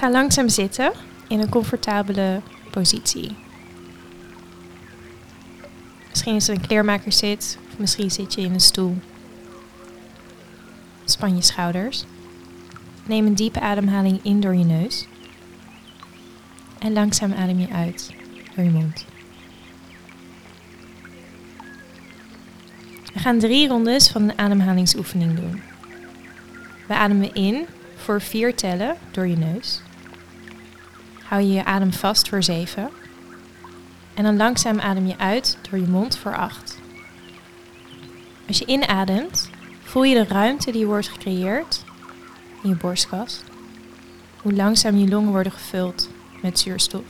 Ga langzaam zitten in een comfortabele positie. Misschien is het een kleermakerszit, of misschien zit je in een stoel. Span je schouders. Neem een diepe ademhaling in door je neus. En langzaam adem je uit door je mond. We gaan drie rondes van een ademhalingsoefening doen. We ademen in voor vier tellen door je neus. Hou je je adem vast voor zeven. En dan langzaam adem je uit door je mond voor acht. Als je inademt, voel je de ruimte die wordt gecreëerd in je borstkas. Hoe langzaam je longen worden gevuld met zuurstof.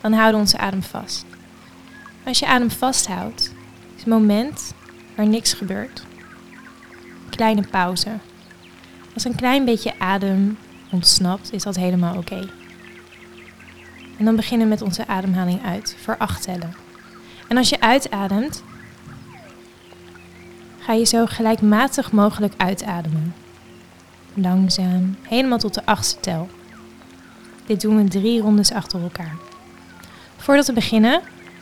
Dan houden onze adem vast. Als je adem vasthoudt, is het moment waar niks gebeurt. Kleine pauze. Als een klein beetje adem ontsnapt, is dat helemaal oké. En dan beginnen we met onze ademhaling uit voor acht tellen. En als je uitademt, ga je zo gelijkmatig mogelijk uitademen. Langzaam, helemaal tot de achtste tel. Dit doen we drie rondes achter elkaar. Voordat we beginnen,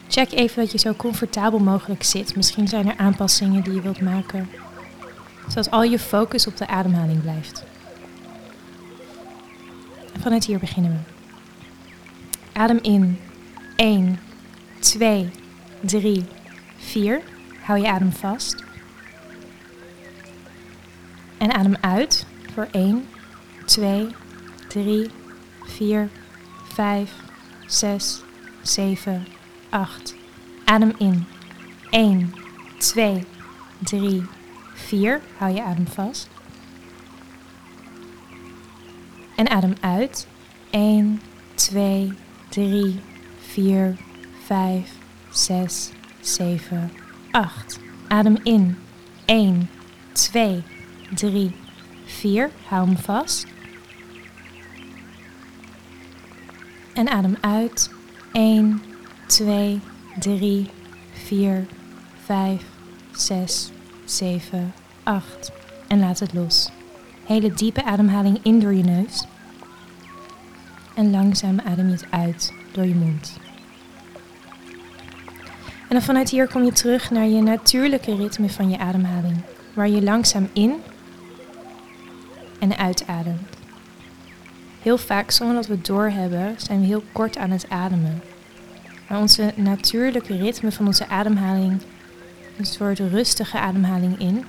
check even dat je zo comfortabel mogelijk zit. Misschien zijn er aanpassingen die je wilt maken, zodat al je focus op de ademhaling blijft. Vanuit hier beginnen we. Adem in. 1, 2, 3, 4. Hou je adem vast. En adem uit voor 1, 2, 3, 4, 5, 6, 7, 8. Adem in. 1, 2, 3, 4. Hou je adem vast. En adem uit. 1, 2, 3, 4, 5, 6, 7, 8. Adem in. 1, 2, 3, 4. Hou hem vast. En adem uit. 1, 2, 3, 4, 5, 6, 7, 8. En laat het los. Hele diepe ademhaling in door je neus. En langzaam adem je het uit door je mond. En dan vanuit hier kom je terug naar je natuurlijke ritme van je ademhaling. Waar je langzaam in en uitademt. Heel vaak, zonder dat we het doorhebben, zijn we heel kort aan het ademen. Maar onze natuurlijke ritme van onze ademhaling een soort rustige ademhaling in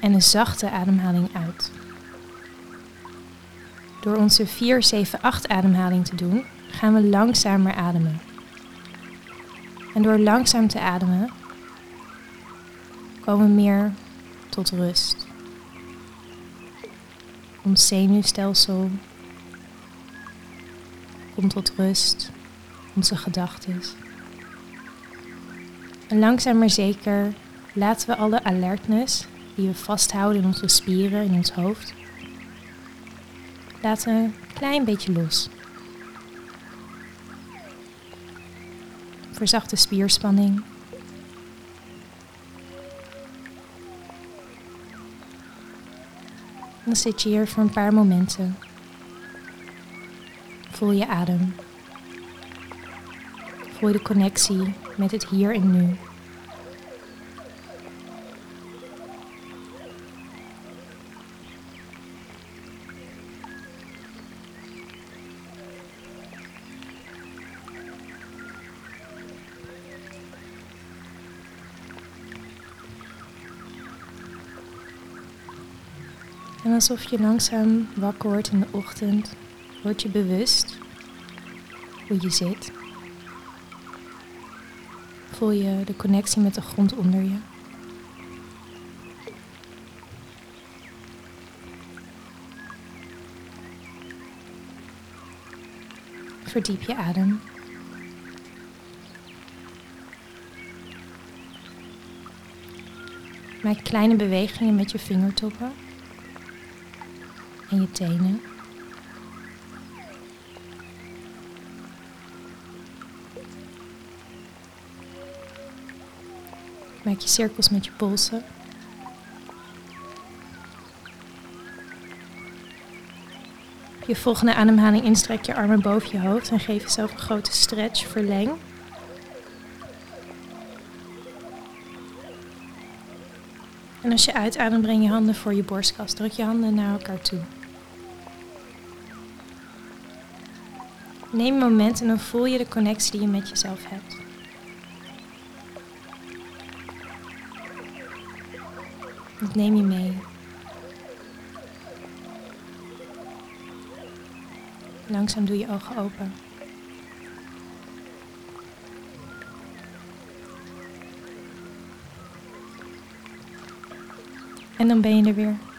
en een zachte ademhaling uit. Door onze 4, 7, 8 ademhaling te doen, gaan we langzamer ademen. En door langzaam te ademen, komen we meer tot rust. Ons zenuwstelsel komt tot rust, onze gedachten. En langzaam maar zeker laten we alle alertness die we vasthouden in onze spieren, in ons hoofd, laten een klein beetje los. Verzachte spierspanning. Dan zit je hier voor een paar momenten. Voel je adem. Voel je de connectie met het hier en nu. En alsof je langzaam wakker wordt in de ochtend, word je bewust hoe je zit. Voel je de connectie met de grond onder je. Verdiep je adem. Maak kleine bewegingen met je vingertoppen en je tenen. Maak je cirkels met je polsen. Je volgende ademhaling instrek je armen boven je hoofd en geef jezelf een grote stretch, verleng. En als je uitademt, breng je handen voor je borstkas. Druk je handen naar elkaar toe. Neem een moment en dan voel je de connectie die je met jezelf hebt. Dat neem je mee. Langzaam doe je ogen open. En dan ben je er weer.